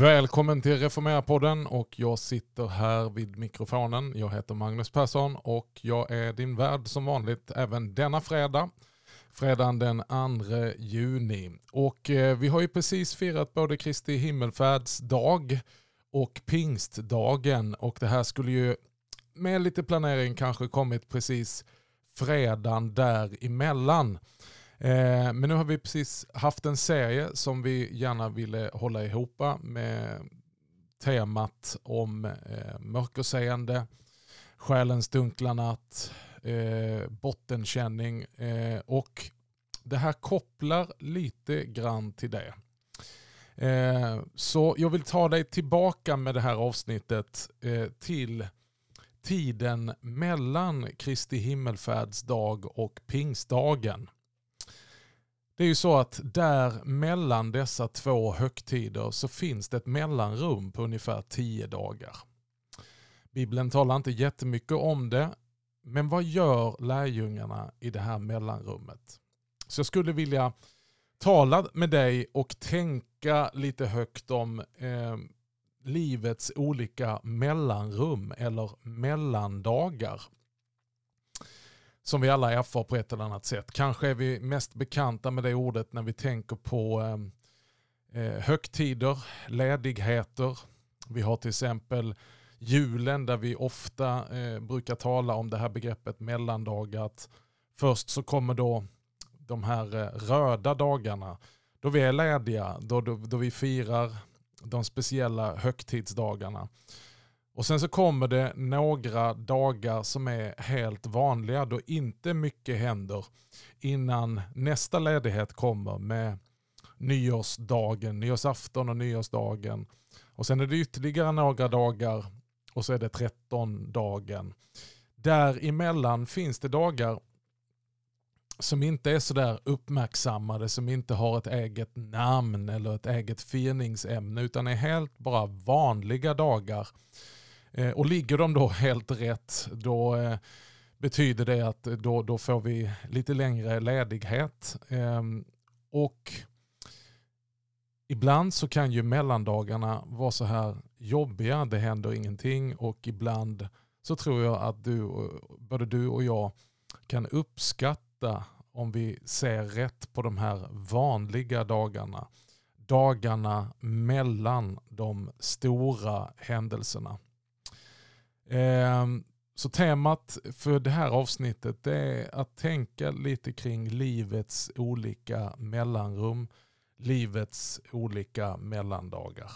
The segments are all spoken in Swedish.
Välkommen till Reformera-podden och jag sitter här vid mikrofonen. Jag heter Magnus Persson och jag är din värd som vanligt även denna fredag. Fredagen den 2 juni. Och eh, vi har ju precis firat både Kristi himmelfärdsdag och pingstdagen och det här skulle ju med lite planering kanske kommit precis fredagen däremellan. Eh, men nu har vi precis haft en serie som vi gärna ville hålla ihop med temat om eh, mörkerseende, själens dunkla natt, eh, bottenkänning och det här kopplar lite grann till det. Så jag vill ta dig tillbaka med det här avsnittet till tiden mellan Kristi himmelfärdsdag och pingstdagen. Det är ju så att där mellan dessa två högtider så finns det ett mellanrum på ungefär tio dagar. Bibeln talar inte jättemycket om det, men vad gör lärjungarna i det här mellanrummet? Så jag skulle vilja tala med dig och tänka lite högt om eh, livets olika mellanrum eller mellandagar som vi alla erfar på ett eller annat sätt. Kanske är vi mest bekanta med det ordet när vi tänker på ehm, eh, högtider, ledigheter. Vi har till exempel julen där vi ofta eh, brukar tala om det här begreppet mellandagar. Att först så kommer då de här eh, röda dagarna då vi är lediga, då, då, då vi firar de speciella högtidsdagarna. Och sen så kommer det några dagar som är helt vanliga då inte mycket händer innan nästa ledighet kommer med nyårsdagen, nyårsafton och nyårsdagen. Och sen är det ytterligare några dagar och så är det trettondagen. Däremellan finns det dagar som inte är sådär uppmärksammade, som inte har ett eget namn eller ett eget firningsämne utan är helt bara vanliga dagar Eh, och ligger de då helt rätt då eh, betyder det att eh, då, då får vi lite längre ledighet. Ehm, och ibland så kan ju mellandagarna vara så här jobbiga, det händer ingenting och ibland så tror jag att du, både du och jag kan uppskatta om vi ser rätt på de här vanliga dagarna. Dagarna mellan de stora händelserna. Ehm, så temat för det här avsnittet är att tänka lite kring livets olika mellanrum, livets olika mellandagar.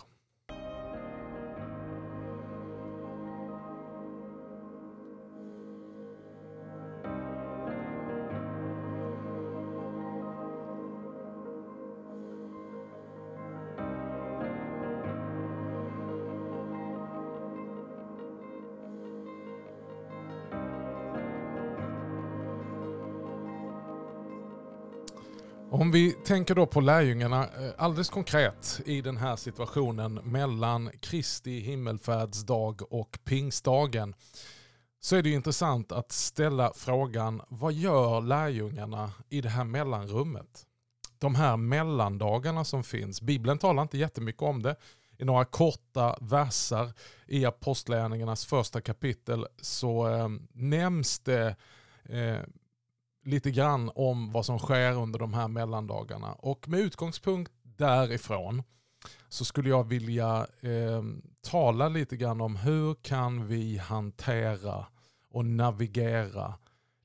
Om vi tänker då på lärjungarna eh, alldeles konkret i den här situationen mellan Kristi himmelfärdsdag och pingstdagen så är det intressant att ställa frågan vad gör lärjungarna i det här mellanrummet? De här mellandagarna som finns. Bibeln talar inte jättemycket om det. I några korta verser i Apostlagärningarnas första kapitel så eh, nämns det eh, lite grann om vad som sker under de här mellandagarna. Och med utgångspunkt därifrån så skulle jag vilja eh, tala lite grann om hur kan vi hantera och navigera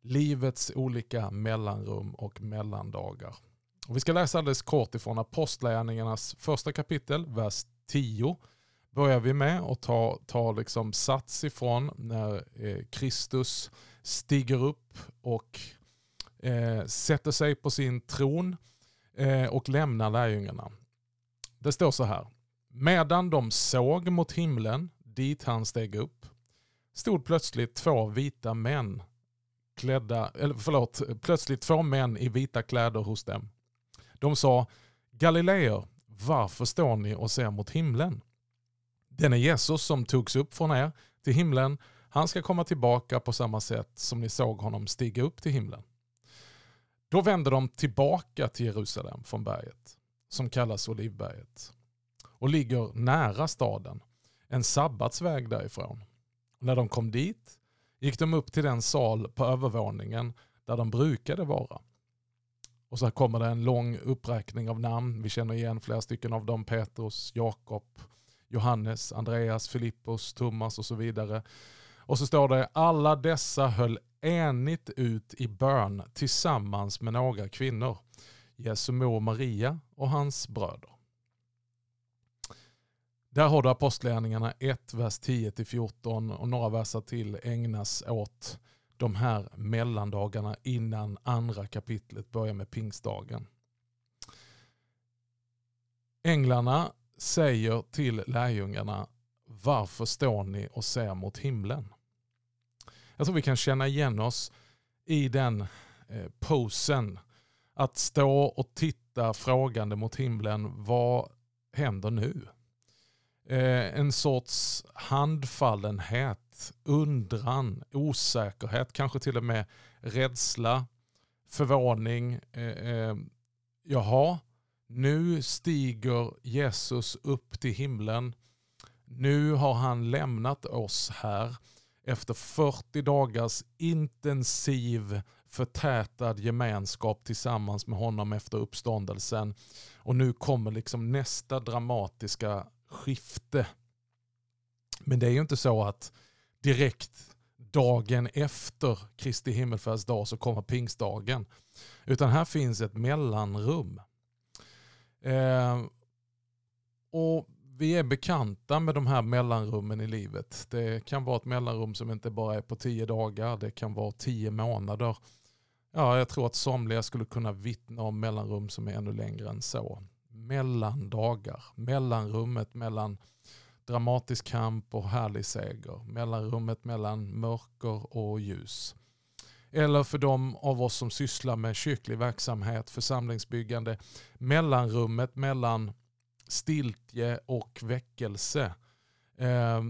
livets olika mellanrum och mellandagar. Och vi ska läsa alldeles kort ifrån Apostlagärningarnas första kapitel, vers 10 börjar vi med och ta, ta liksom sats ifrån när eh, Kristus stiger upp och eh, sätter sig på sin tron eh, och lämnar lärjungarna. Det står så här. Medan de såg mot himlen dit han steg upp stod plötsligt två vita män klädda, eller förlåt, plötsligt två män i vita kläder hos dem. De sa Galileer, varför står ni och ser mot himlen? Den är Jesus som togs upp från er till himlen. Han ska komma tillbaka på samma sätt som ni såg honom stiga upp till himlen. Då vände de tillbaka till Jerusalem från berget som kallas Olivberget. och ligger nära staden, en sabbatsväg därifrån. När de kom dit gick de upp till den sal på övervåningen där de brukade vara. Och så kommer det en lång uppräkning av namn. Vi känner igen flera stycken av dem. Petrus, Jakob, Johannes, Andreas, Filippos, Thomas och så vidare. Och så står det alla dessa höll enigt ut i bön tillsammans med några kvinnor. Jesu mor Maria och hans bröder. Där har du Apostlagärningarna 1, vers 10-14 och några verser till ägnas åt de här mellandagarna innan andra kapitlet börjar med pingstdagen. Änglarna säger till lärjungarna varför står ni och ser mot himlen? Jag tror vi kan känna igen oss i den eh, posen. Att stå och titta frågande mot himlen. Vad händer nu? Eh, en sorts handfallenhet, undran, osäkerhet, kanske till och med rädsla, förvåning. Eh, eh jaha, nu stiger Jesus upp till himlen. Nu har han lämnat oss här efter 40 dagars intensiv förtätad gemenskap tillsammans med honom efter uppståndelsen. Och nu kommer liksom nästa dramatiska skifte. Men det är ju inte så att direkt dagen efter Kristi himmelfärdsdag så kommer pingstdagen. Utan här finns ett mellanrum. Eh, och vi är bekanta med de här mellanrummen i livet. Det kan vara ett mellanrum som inte bara är på tio dagar, det kan vara tio månader. Ja, jag tror att somliga skulle kunna vittna om mellanrum som är ännu längre än så. Mellandagar, mellanrummet mellan dramatisk kamp och härlig seger. Mellanrummet mellan mörker och ljus. Eller för de av oss som sysslar med kyrklig verksamhet, församlingsbyggande, mellanrummet mellan stiltje och väckelse. Eh,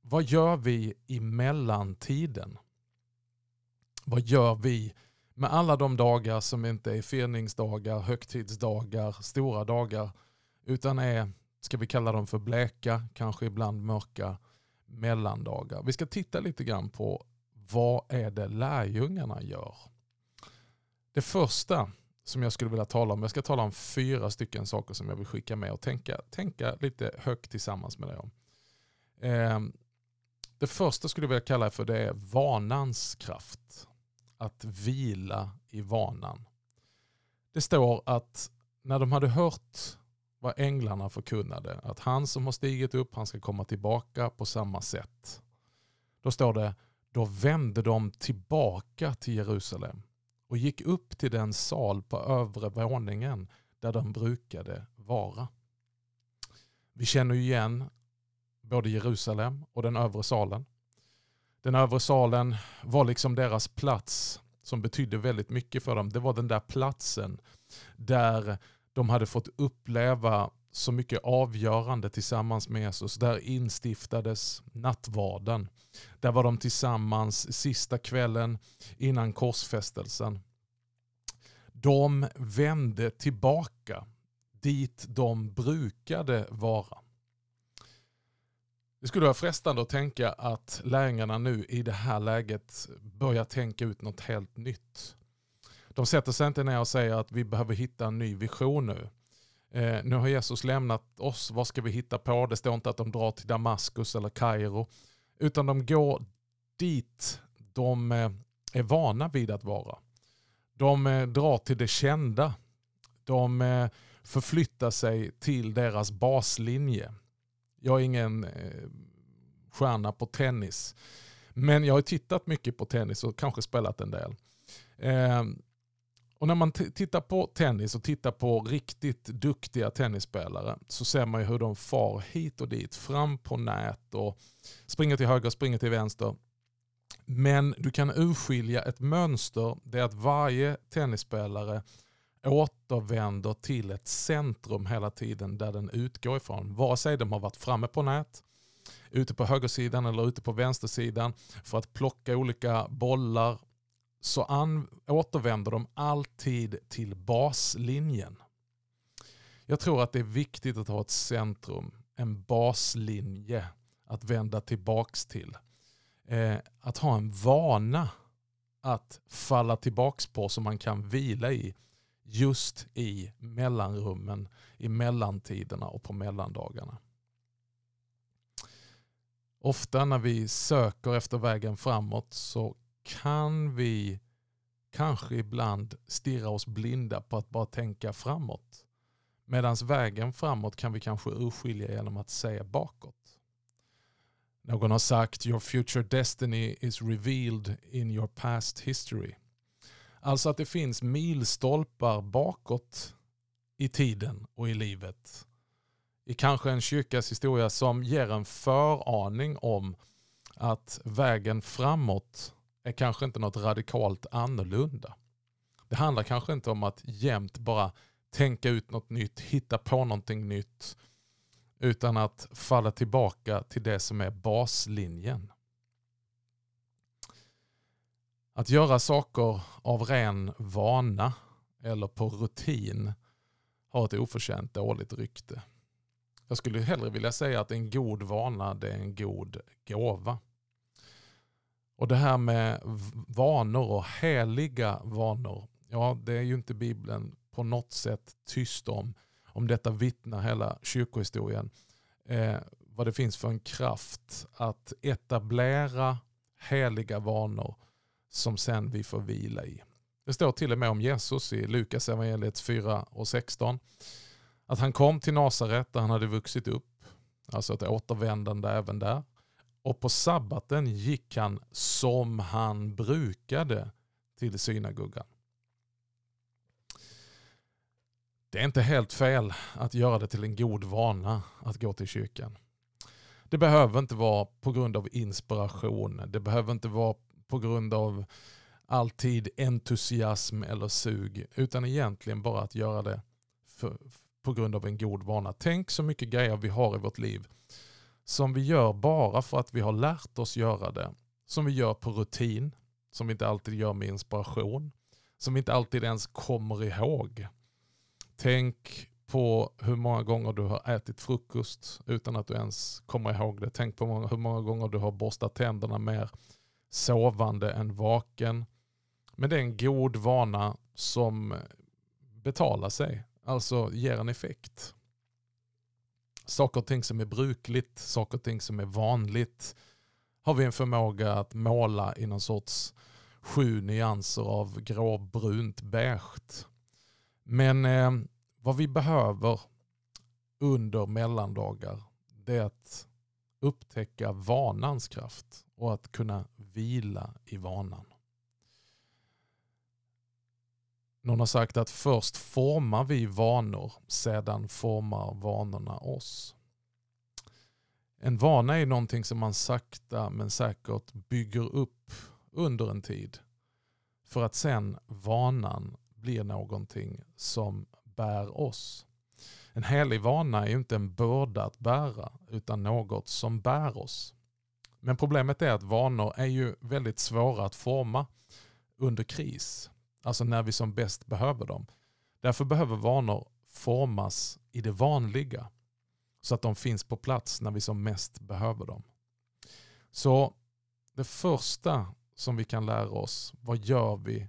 vad gör vi i mellantiden? Vad gör vi med alla de dagar som inte är firningsdagar, högtidsdagar, stora dagar, utan är, ska vi kalla dem för bleka, kanske ibland mörka mellandagar. Vi ska titta lite grann på vad är det lärjungarna gör. Det första som jag skulle vilja tala om. Jag ska tala om fyra stycken saker som jag vill skicka med och tänka, tänka lite högt tillsammans med dig om. Eh, det första skulle jag vilja kalla för det är vanans kraft. Att vila i vanan. Det står att när de hade hört vad änglarna förkunnade, att han som har stigit upp, han ska komma tillbaka på samma sätt. Då står det, då vände de tillbaka till Jerusalem och gick upp till den sal på övre våningen där de brukade vara. Vi känner igen både Jerusalem och den övre salen. Den övre salen var liksom deras plats som betydde väldigt mycket för dem. Det var den där platsen där de hade fått uppleva så mycket avgörande tillsammans med Jesus. Där instiftades nattvarden. Där var de tillsammans sista kvällen innan korsfästelsen. De vände tillbaka dit de brukade vara. Det skulle vara frestande att tänka att lärjungarna nu i det här läget börjar tänka ut något helt nytt. De sätter sig inte ner och säger att vi behöver hitta en ny vision nu. Eh, nu har Jesus lämnat oss, vad ska vi hitta på? Det står inte att de drar till Damaskus eller Kairo. Utan de går dit de eh, är vana vid att vara. De eh, drar till det kända. De eh, förflyttar sig till deras baslinje. Jag är ingen eh, stjärna på tennis. Men jag har tittat mycket på tennis och kanske spelat en del. Eh, och när man tittar på tennis och tittar på riktigt duktiga tennisspelare så ser man ju hur de far hit och dit, fram på nät och springer till höger, springer till vänster. Men du kan urskilja ett mönster, det är att varje tennisspelare återvänder till ett centrum hela tiden där den utgår ifrån. Vare sig de har varit framme på nät, ute på högersidan eller ute på vänstersidan för att plocka olika bollar så an, återvänder de alltid till baslinjen. Jag tror att det är viktigt att ha ett centrum, en baslinje att vända tillbaks till. Eh, att ha en vana att falla tillbaks på som man kan vila i just i mellanrummen, i mellantiderna och på mellandagarna. Ofta när vi söker efter vägen framåt så kan vi kanske ibland stirra oss blinda på att bara tänka framåt. Medan vägen framåt kan vi kanske urskilja genom att säga bakåt. Någon har sagt your future destiny is revealed in your past history. Alltså att det finns milstolpar bakåt i tiden och i livet. I kanske en kyrkas historia som ger en föraning om att vägen framåt är kanske inte något radikalt annorlunda. Det handlar kanske inte om att jämt bara tänka ut något nytt, hitta på någonting nytt, utan att falla tillbaka till det som är baslinjen. Att göra saker av ren vana eller på rutin har ett oförtjänt dåligt rykte. Jag skulle hellre vilja säga att en god vana det är en god gåva. Och det här med vanor och heliga vanor, ja det är ju inte Bibeln på något sätt tyst om. Om detta vittnar hela kyrkohistorien. Eh, vad det finns för en kraft att etablera heliga vanor som sen vi får vila i. Det står till och med om Jesus i Lukas evangeliet 4 och 16. Att han kom till Nasaret där han hade vuxit upp. Alltså ett återvändande även där. Och på sabbaten gick han som han brukade till synagogan. Det är inte helt fel att göra det till en god vana att gå till kyrkan. Det behöver inte vara på grund av inspiration. Det behöver inte vara på grund av alltid entusiasm eller sug. Utan egentligen bara att göra det för, på grund av en god vana. Tänk så mycket grejer vi har i vårt liv som vi gör bara för att vi har lärt oss göra det. Som vi gör på rutin, som vi inte alltid gör med inspiration, som vi inte alltid ens kommer ihåg. Tänk på hur många gånger du har ätit frukost utan att du ens kommer ihåg det. Tänk på hur många gånger du har borstat tänderna mer sovande än vaken. Men det är en god vana som betalar sig, alltså ger en effekt. Saker och ting som är brukligt, saker och ting som är vanligt har vi en förmåga att måla i någon sorts sju nyanser av gråbrunt beige. Men eh, vad vi behöver under mellandagar det är att upptäcka vanans kraft och att kunna vila i vanan. Någon har sagt att först formar vi vanor, sedan formar vanorna oss. En vana är någonting som man sakta men säkert bygger upp under en tid. För att sen vanan blir någonting som bär oss. En helig vana är ju inte en börda att bära utan något som bär oss. Men problemet är att vanor är ju väldigt svåra att forma under kris. Alltså när vi som bäst behöver dem. Därför behöver vanor formas i det vanliga. Så att de finns på plats när vi som mest behöver dem. Så det första som vi kan lära oss, vad gör vi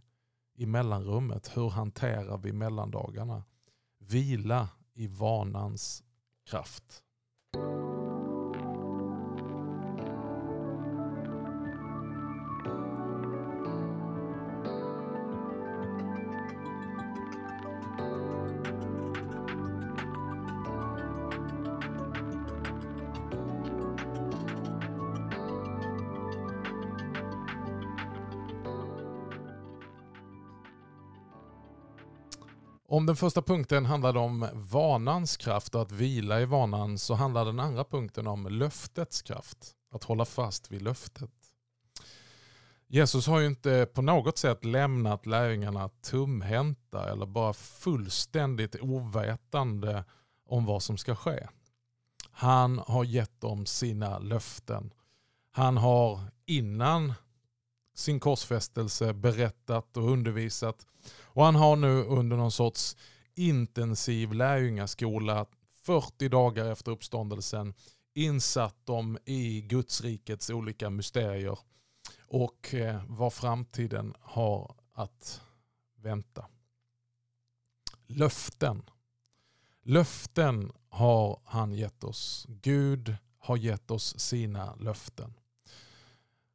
i mellanrummet? Hur hanterar vi mellandagarna? Vila i vanans kraft. Om den första punkten handlade om vanans kraft och att vila i vanan så handlar den andra punkten om löftets kraft. Att hålla fast vid löftet. Jesus har ju inte på något sätt lämnat lärjungarna tumhänta eller bara fullständigt ovetande om vad som ska ske. Han har gett dem sina löften. Han har innan sin korsfästelse berättat och undervisat och han har nu under någon sorts intensiv lärjungaskola 40 dagar efter uppståndelsen insatt dem i Gudsrikets olika mysterier och eh, vad framtiden har att vänta. Löften. Löften har han gett oss. Gud har gett oss sina löften.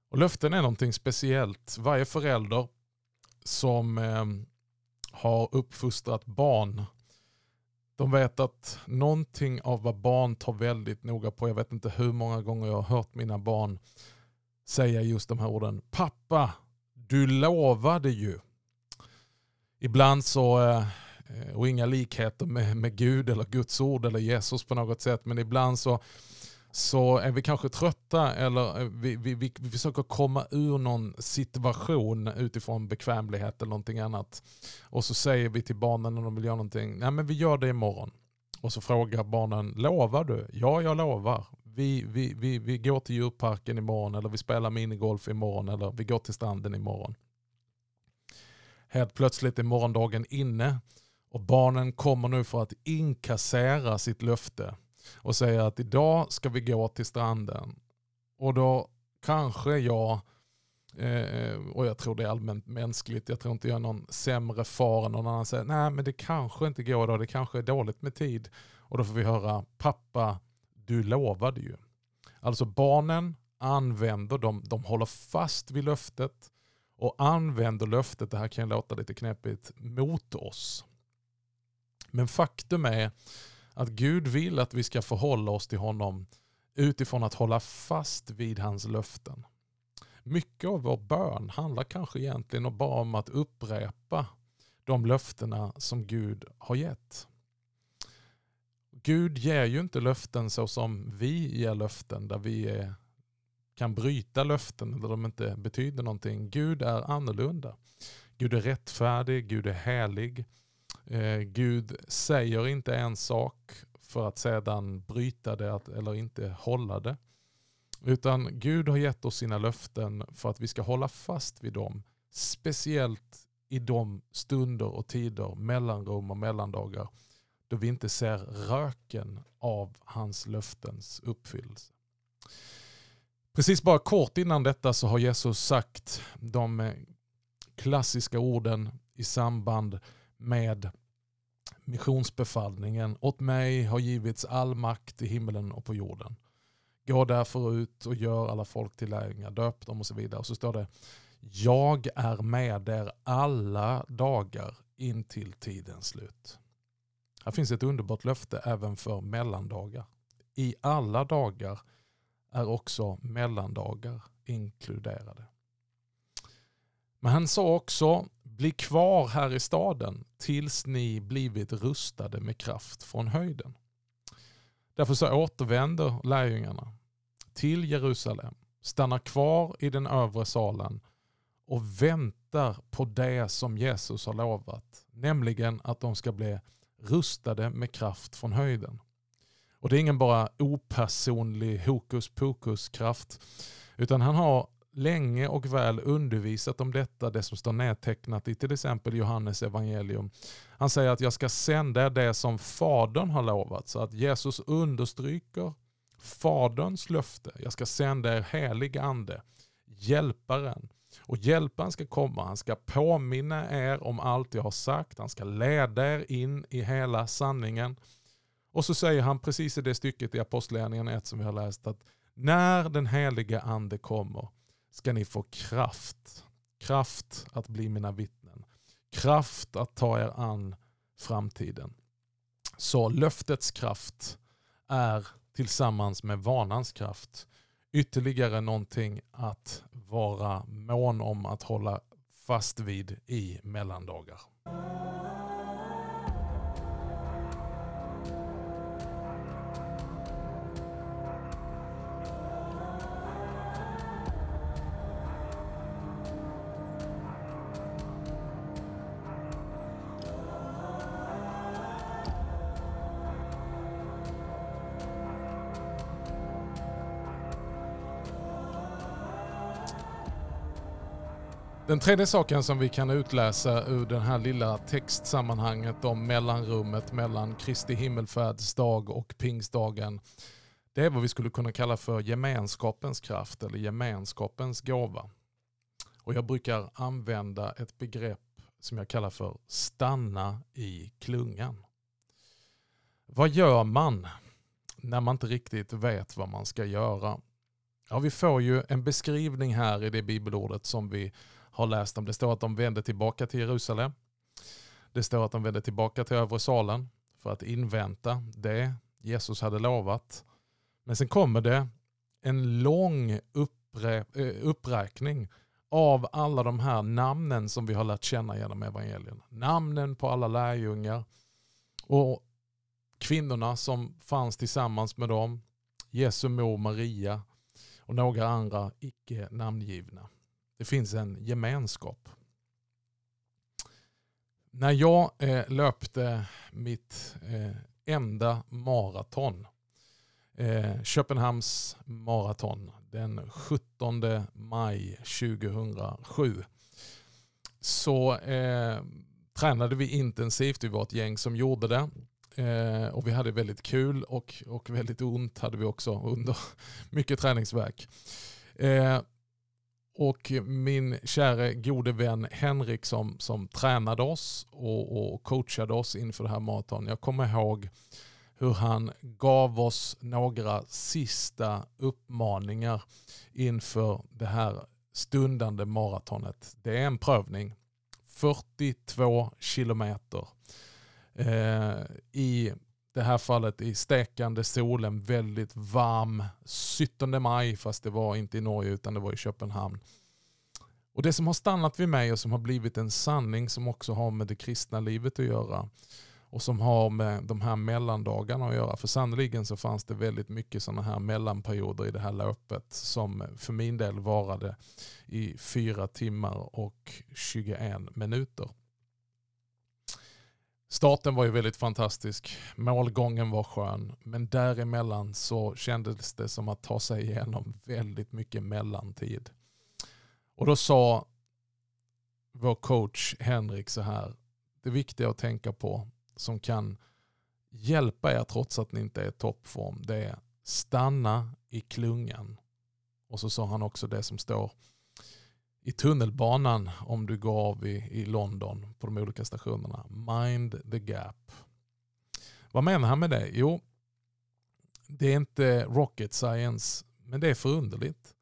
Och Löften är någonting speciellt. Varje förälder som eh, har uppfostrat barn de vet att någonting av vad barn tar väldigt noga på, jag vet inte hur många gånger jag har hört mina barn säga just de här orden. Pappa, du lovade ju. Ibland så, eh, och inga likheter med, med Gud eller Guds ord eller Jesus på något sätt, men ibland så så är vi kanske trötta eller eh, vi, vi, vi, vi försöker komma ur någon situation utifrån bekvämlighet eller någonting annat. Och så säger vi till barnen när de vill göra någonting, nej men vi gör det imorgon. Och så frågar barnen, lovar du? Ja, jag lovar. Vi, vi, vi, vi går till djurparken imorgon eller vi spelar minigolf imorgon eller vi går till stranden imorgon. Helt plötsligt är morgondagen inne och barnen kommer nu för att inkassera sitt löfte och säger att idag ska vi gå till stranden. Och då kanske jag, eh, och jag tror det är allmänt mänskligt, jag tror inte jag är någon sämre far än någon annan säger, nej men det kanske inte går idag, det kanske är dåligt med tid. Och då får vi höra, pappa du lovade ju. Alltså barnen använder, de, de håller fast vid löftet och använder löftet, det här kan låta lite knepigt, mot oss. Men faktum är att Gud vill att vi ska förhålla oss till honom utifrån att hålla fast vid hans löften. Mycket av vår bön handlar kanske egentligen bara om att upprepa de löftena som Gud har gett. Gud ger ju inte löften så som vi ger löften där vi är, kan bryta löften eller de inte betyder någonting. Gud är annorlunda. Gud är rättfärdig, Gud är helig. Eh, Gud säger inte en sak för att sedan bryta det eller inte hålla det. Utan Gud har gett oss sina löften för att vi ska hålla fast vid dem. Speciellt i de stunder och tider, mellanrum och mellandagar då vi inte ser röken av hans löftens uppfyllelse. Precis bara kort innan detta så har Jesus sagt de klassiska orden i samband med missionsbefallningen. Åt mig har givits all makt i himlen och på jorden. Gå därför ut och gör alla folk till lärjungar, döp dem och så vidare. Och så står det, jag är med er alla dagar in till tidens slut. Här finns ett underbart löfte även för mellandagar. I alla dagar är också mellandagar inkluderade. Men han sa också, bli kvar här i staden tills ni blivit rustade med kraft från höjden. Därför så återvänder lärjungarna till Jerusalem, stannar kvar i den övre salen och väntar på det som Jesus har lovat, nämligen att de ska bli rustade med kraft från höjden. Och det är ingen bara opersonlig hokus pokus kraft, utan han har länge och väl undervisat om detta, det som står nedtecknat i till exempel Johannes evangelium. Han säger att jag ska sända det som Fadern har lovat. Så att Jesus understryker Faderns löfte. Jag ska sända er helig ande, hjälparen. Och hjälparen ska komma, han ska påminna er om allt jag har sagt, han ska leda er in i hela sanningen. Och så säger han precis i det stycket i Apostlagärningarna 1 som vi har läst att när den heliga ande kommer ska ni få kraft. Kraft att bli mina vittnen. Kraft att ta er an framtiden. Så löftets kraft är tillsammans med vanans kraft ytterligare någonting att vara mån om att hålla fast vid i mellandagar. Den tredje saken som vi kan utläsa ur det här lilla textsammanhanget om mellanrummet mellan Kristi himmelfärdsdag och pingstdagen, det är vad vi skulle kunna kalla för gemenskapens kraft eller gemenskapens gåva. Och jag brukar använda ett begrepp som jag kallar för stanna i klungan. Vad gör man när man inte riktigt vet vad man ska göra? Ja, vi får ju en beskrivning här i det bibelordet som vi har läst om. Det står att de vände tillbaka till Jerusalem. Det står att de vände tillbaka till övre salen för att invänta det Jesus hade lovat. Men sen kommer det en lång eh, uppräkning av alla de här namnen som vi har lärt känna genom evangelierna. Namnen på alla lärjungar och kvinnorna som fanns tillsammans med dem. Jesu mor Maria och några andra icke namngivna. Det finns en gemenskap. När jag eh, löpte mitt eh, enda maraton, eh, Köpenhamns maraton, den 17 maj 2007, så eh, tränade vi intensivt. Vi var ett gäng som gjorde det. Eh, och vi hade väldigt kul och, och väldigt ont hade vi också under mycket träningsverk. Eh, och min käre gode vän Henrik som, som tränade oss och, och coachade oss inför det här maraton. Jag kommer ihåg hur han gav oss några sista uppmaningar inför det här stundande maratonet. Det är en prövning. 42 kilometer. Eh, I det här fallet i stekande solen, väldigt varm, 17 maj fast det var inte i Norge utan det var i Köpenhamn. Och Det som har stannat vid mig och som har blivit en sanning som också har med det kristna livet att göra och som har med de här mellandagarna att göra. För sannoliken så fanns det väldigt mycket sådana här mellanperioder i det här löpet som för min del varade i fyra timmar och 21 minuter. Starten var ju väldigt fantastisk. Målgången var skön. Men däremellan så kändes det som att ta sig igenom väldigt mycket mellantid. Och då sa vår coach Henrik så här. Det viktiga att tänka på som kan hjälpa er trots att ni inte är i toppform. Det är stanna i klungan. Och så sa han också det som står i tunnelbanan om du går av i, i London på de olika stationerna. Mind the gap. Vad menar han med det? Jo, det är inte rocket science, men det är förunderligt.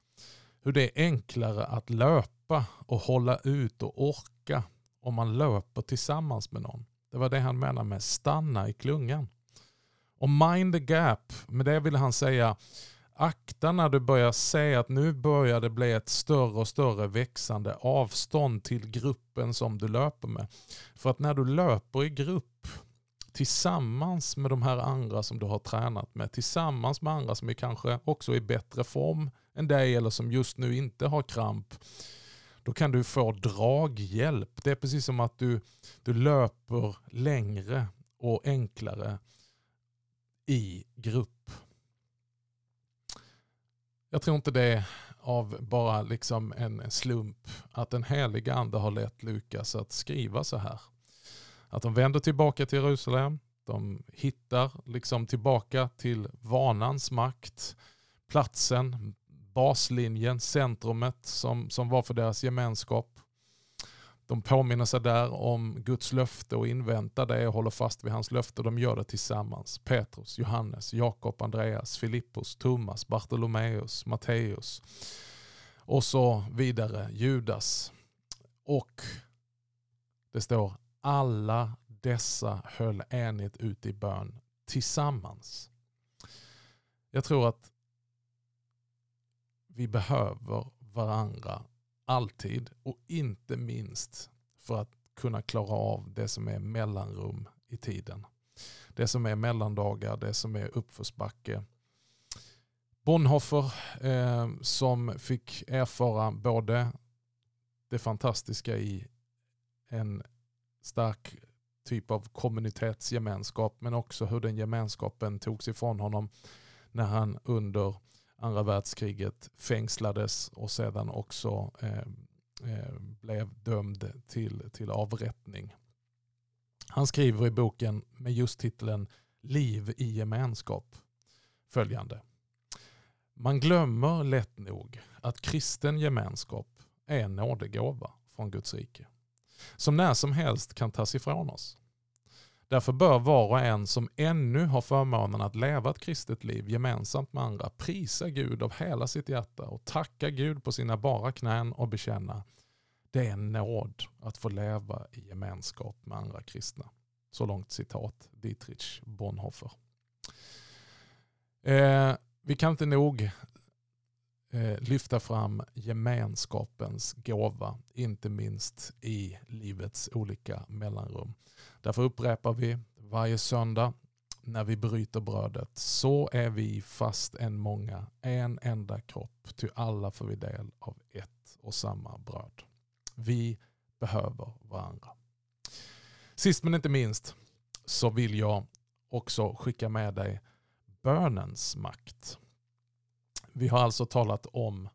Hur det är enklare att löpa och hålla ut och orka om man löper tillsammans med någon. Det var det han menade med stanna i klungan. Och mind the gap, med det vill han säga akta när du börjar se att nu börjar det bli ett större och större växande avstånd till gruppen som du löper med. För att när du löper i grupp tillsammans med de här andra som du har tränat med, tillsammans med andra som är kanske också i bättre form än dig eller som just nu inte har kramp, då kan du få draghjälp. Det är precis som att du, du löper längre och enklare i grupp. Jag tror inte det är av bara liksom en slump att den heliga ande har lett Lukas att skriva så här. Att de vänder tillbaka till Jerusalem, de hittar liksom tillbaka till vanans makt, platsen, baslinjen, centrumet som, som var för deras gemenskap. De påminner sig där om Guds löfte och inväntar det och håller fast vid hans löfte. De gör det tillsammans. Petrus, Johannes, Jakob, Andreas, Filippos, Thomas, Bartolomeus, Matteus och så vidare. Judas. Och det står alla dessa höll enigt ut i bön tillsammans. Jag tror att vi behöver varandra alltid och inte minst för att kunna klara av det som är mellanrum i tiden. Det som är mellandagar, det som är uppförsbacke. Bonhoeffer eh, som fick erfara både det fantastiska i en stark typ av kommunitetsgemenskap men också hur den gemenskapen togs ifrån honom när han under andra världskriget fängslades och sedan också eh, eh, blev dömd till, till avrättning. Han skriver i boken med just titeln Liv i gemenskap följande. Man glömmer lätt nog att kristen gemenskap är en nådegåva från Guds rike. Som när som helst kan tas ifrån oss. Därför bör var och en som ännu har förmånen att leva ett kristet liv gemensamt med andra prisa Gud av hela sitt hjärta och tacka Gud på sina bara knän och bekänna det är en nåd att få leva i gemenskap med andra kristna. Så långt citat Dietrich Bonhoeffer. Eh, vi kan inte nog Eh, lyfta fram gemenskapens gåva, inte minst i livets olika mellanrum. Därför upprepar vi varje söndag när vi bryter brödet, så är vi fast en många, en enda kropp, ty alla får vi del av ett och samma bröd. Vi behöver varandra. Sist men inte minst så vill jag också skicka med dig bönens makt. Vi har alltså talat om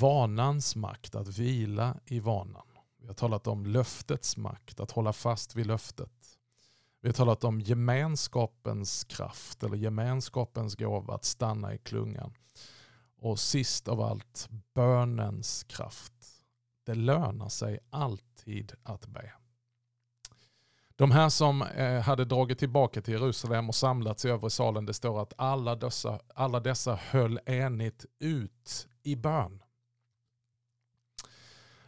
vanans makt, att vila i vanan. Vi har talat om löftets makt, att hålla fast vid löftet. Vi har talat om gemenskapens kraft eller gemenskapens gåva att stanna i klungan. Och sist av allt bönens kraft. Det lönar sig alltid att be. De här som eh, hade dragit tillbaka till Jerusalem och samlats i övre salen, det står att alla dessa, alla dessa höll enigt ut i bön.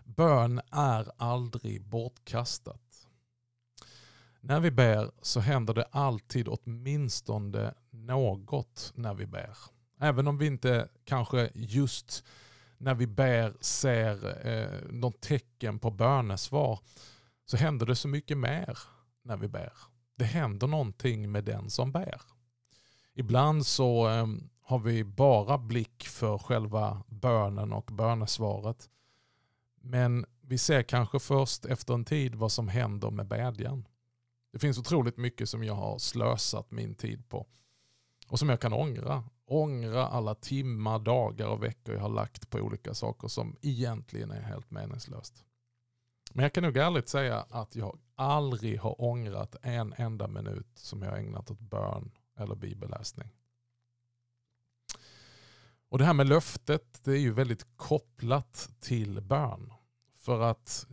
Bön är aldrig bortkastat. När vi ber så händer det alltid åtminstone något när vi ber. Även om vi inte kanske just när vi ber ser eh, något tecken på bönesvar så händer det så mycket mer när vi bär. Det händer någonting med den som bär. Ibland så ehm, har vi bara blick för själva bönen och bönesvaret. Men vi ser kanske först efter en tid vad som händer med bedjan. Det finns otroligt mycket som jag har slösat min tid på. Och som jag kan ångra. Ångra alla timmar, dagar och veckor jag har lagt på olika saker som egentligen är helt meningslöst. Men jag kan nog ärligt säga att jag aldrig har ångrat en enda minut som jag har ägnat åt bön eller bibelläsning. Och Det här med löftet det är ju väldigt kopplat till bön. För att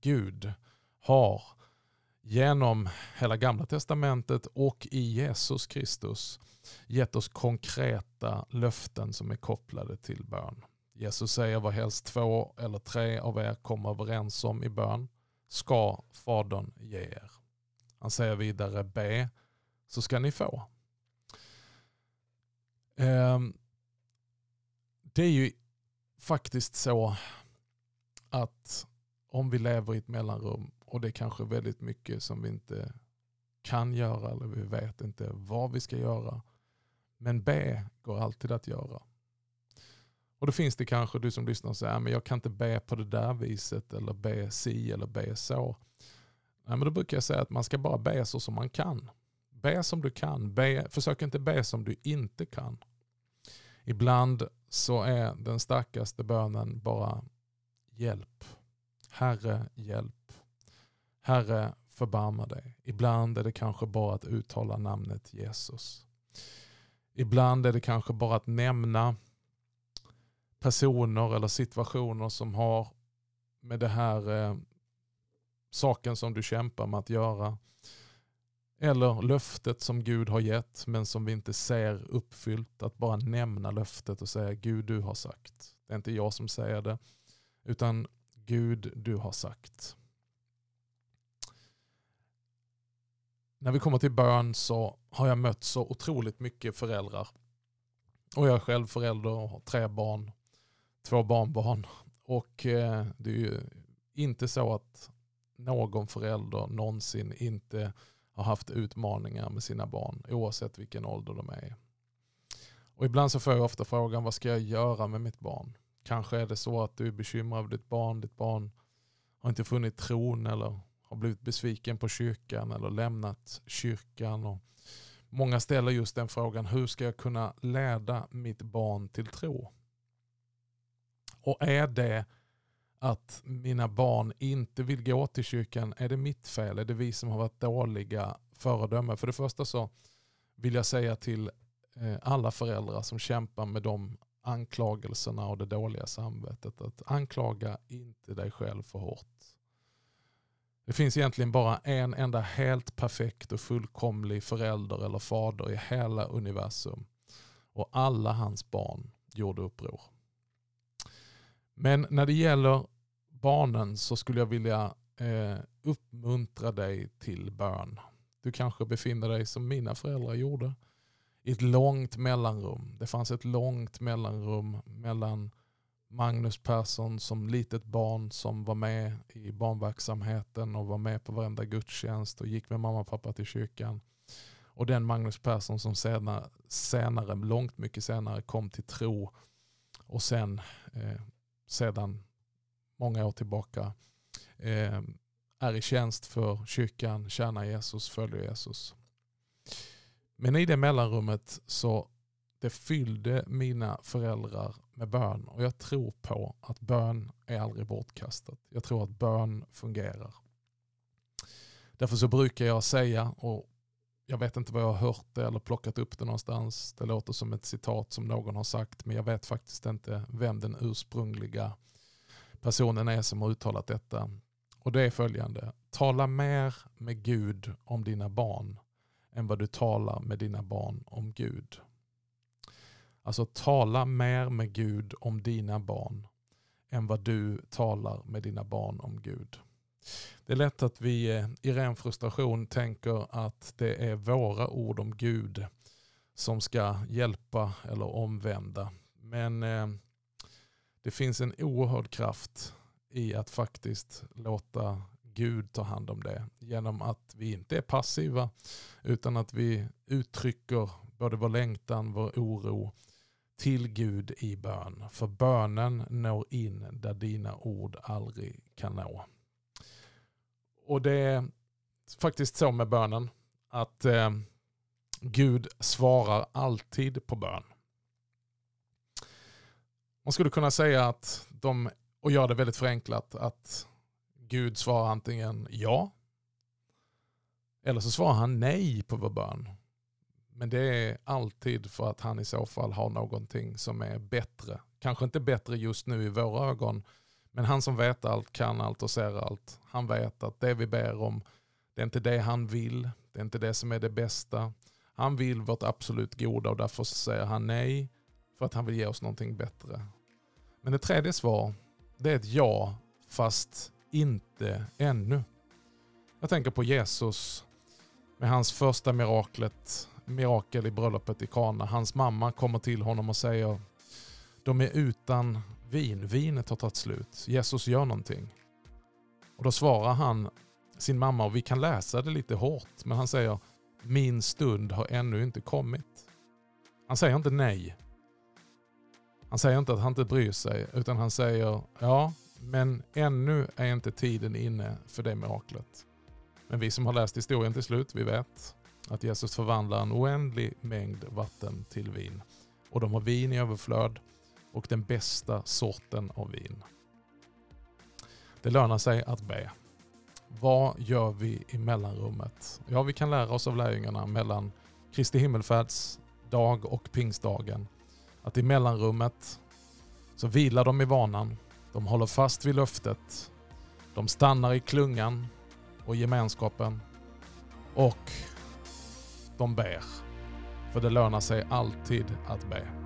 Gud har genom hela gamla testamentet och i Jesus Kristus gett oss konkreta löften som är kopplade till bön. Jesus säger vad helst två eller tre av er kommer överens om i bön ska Fadern ge er. Han säger vidare be så ska ni få. Ehm, det är ju faktiskt så att om vi lever i ett mellanrum och det är kanske väldigt mycket som vi inte kan göra eller vi vet inte vad vi ska göra. Men be går alltid att göra. Och då finns det kanske du som lyssnar och säger att jag kan inte be på det där viset eller be si eller be så. Nej, men då brukar jag säga att man ska bara be så som man kan. Be som du kan. Be, försök inte be som du inte kan. Ibland så är den starkaste bönen bara hjälp. Herre, hjälp. Herre, förbarma dig. Ibland är det kanske bara att uttala namnet Jesus. Ibland är det kanske bara att nämna personer eller situationer som har med det här eh, saken som du kämpar med att göra. Eller löftet som Gud har gett men som vi inte ser uppfyllt. Att bara nämna löftet och säga Gud du har sagt. Det är inte jag som säger det. Utan Gud du har sagt. När vi kommer till bön så har jag mött så otroligt mycket föräldrar. Och jag är själv förälder och har tre barn två barnbarn. Och eh, det är ju inte så att någon förälder någonsin inte har haft utmaningar med sina barn oavsett vilken ålder de är i. Och ibland så får jag ofta frågan vad ska jag göra med mitt barn? Kanske är det så att du är bekymrad över ditt barn. Ditt barn har inte funnit tron eller har blivit besviken på kyrkan eller lämnat kyrkan. Och många ställer just den frågan, hur ska jag kunna leda mitt barn till tro? Och är det att mina barn inte vill gå till kyrkan, är det mitt fel? Är det vi som har varit dåliga föredömen? För det första så vill jag säga till eh, alla föräldrar som kämpar med de anklagelserna och det dåliga samvetet att anklaga inte dig själv för hårt. Det finns egentligen bara en enda helt perfekt och fullkomlig förälder eller fader i hela universum. Och alla hans barn gjorde uppror. Men när det gäller barnen så skulle jag vilja eh, uppmuntra dig till bön. Du kanske befinner dig som mina föräldrar gjorde i ett långt mellanrum. Det fanns ett långt mellanrum mellan Magnus Persson som litet barn som var med i barnverksamheten och var med på varenda gudstjänst och gick med mamma och pappa till kyrkan. Och den Magnus Persson som senare, senare långt mycket senare kom till tro och sen eh, sedan många år tillbaka eh, är i tjänst för kyrkan, tjänar Jesus, följer Jesus. Men i det mellanrummet så det fyllde mina föräldrar med bön och jag tror på att bön är aldrig bortkastat. Jag tror att bön fungerar. Därför så brukar jag säga, och jag vet inte vad jag har hört det eller plockat upp det någonstans. Det låter som ett citat som någon har sagt men jag vet faktiskt inte vem den ursprungliga personen är som har uttalat detta. Och det är följande. Tala mer med Gud om dina barn än vad du talar med dina barn om Gud. Alltså tala mer med Gud om dina barn än vad du talar med dina barn om Gud. Det är lätt att vi eh, i ren frustration tänker att det är våra ord om Gud som ska hjälpa eller omvända. Men eh, det finns en oerhörd kraft i att faktiskt låta Gud ta hand om det. Genom att vi inte är passiva utan att vi uttrycker både vår längtan, vår oro till Gud i bön. För bönen når in där dina ord aldrig kan nå. Och det är faktiskt så med bönen att eh, Gud svarar alltid på bön. Man skulle kunna säga att de, och göra det väldigt förenklat, att Gud svarar antingen ja eller så svarar han nej på vår bön. Men det är alltid för att han i så fall har någonting som är bättre. Kanske inte bättre just nu i våra ögon, men han som vet allt, kan allt och ser allt. Han vet att det vi ber om, det är inte det han vill, det är inte det som är det bästa. Han vill vårt absolut goda och därför säger han nej för att han vill ge oss någonting bättre. Men det tredje svar, det är ett ja, fast inte ännu. Jag tänker på Jesus med hans första miraklet, mirakel i bröllopet i Kana. Hans mamma kommer till honom och säger de är utan vin. Vinet har tagit slut. Jesus gör någonting. Och då svarar han sin mamma och vi kan läsa det lite hårt men han säger min stund har ännu inte kommit. Han säger inte nej. Han säger inte att han inte bryr sig utan han säger ja men ännu är inte tiden inne för det miraklet. Men vi som har läst historien till slut, vi vet att Jesus förvandlar en oändlig mängd vatten till vin. Och de har vin i överflöd och den bästa sorten av vin. Det lönar sig att be. Vad gör vi i mellanrummet? Ja, vi kan lära oss av lärjungarna mellan Kristi himmelfärds dag och pingstdagen. Att i mellanrummet så vilar de i vanan de håller fast vid löftet. De stannar i klungan och gemenskapen. Och de ber. För det lönar sig alltid att be.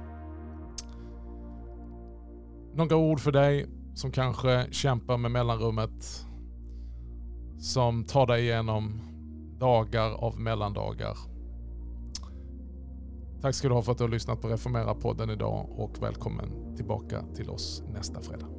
Några ord för dig som kanske kämpar med mellanrummet. Som tar dig igenom dagar av mellandagar. Tack ska du ha för att du har lyssnat på Reformera podden idag och välkommen tillbaka till oss nästa fredag.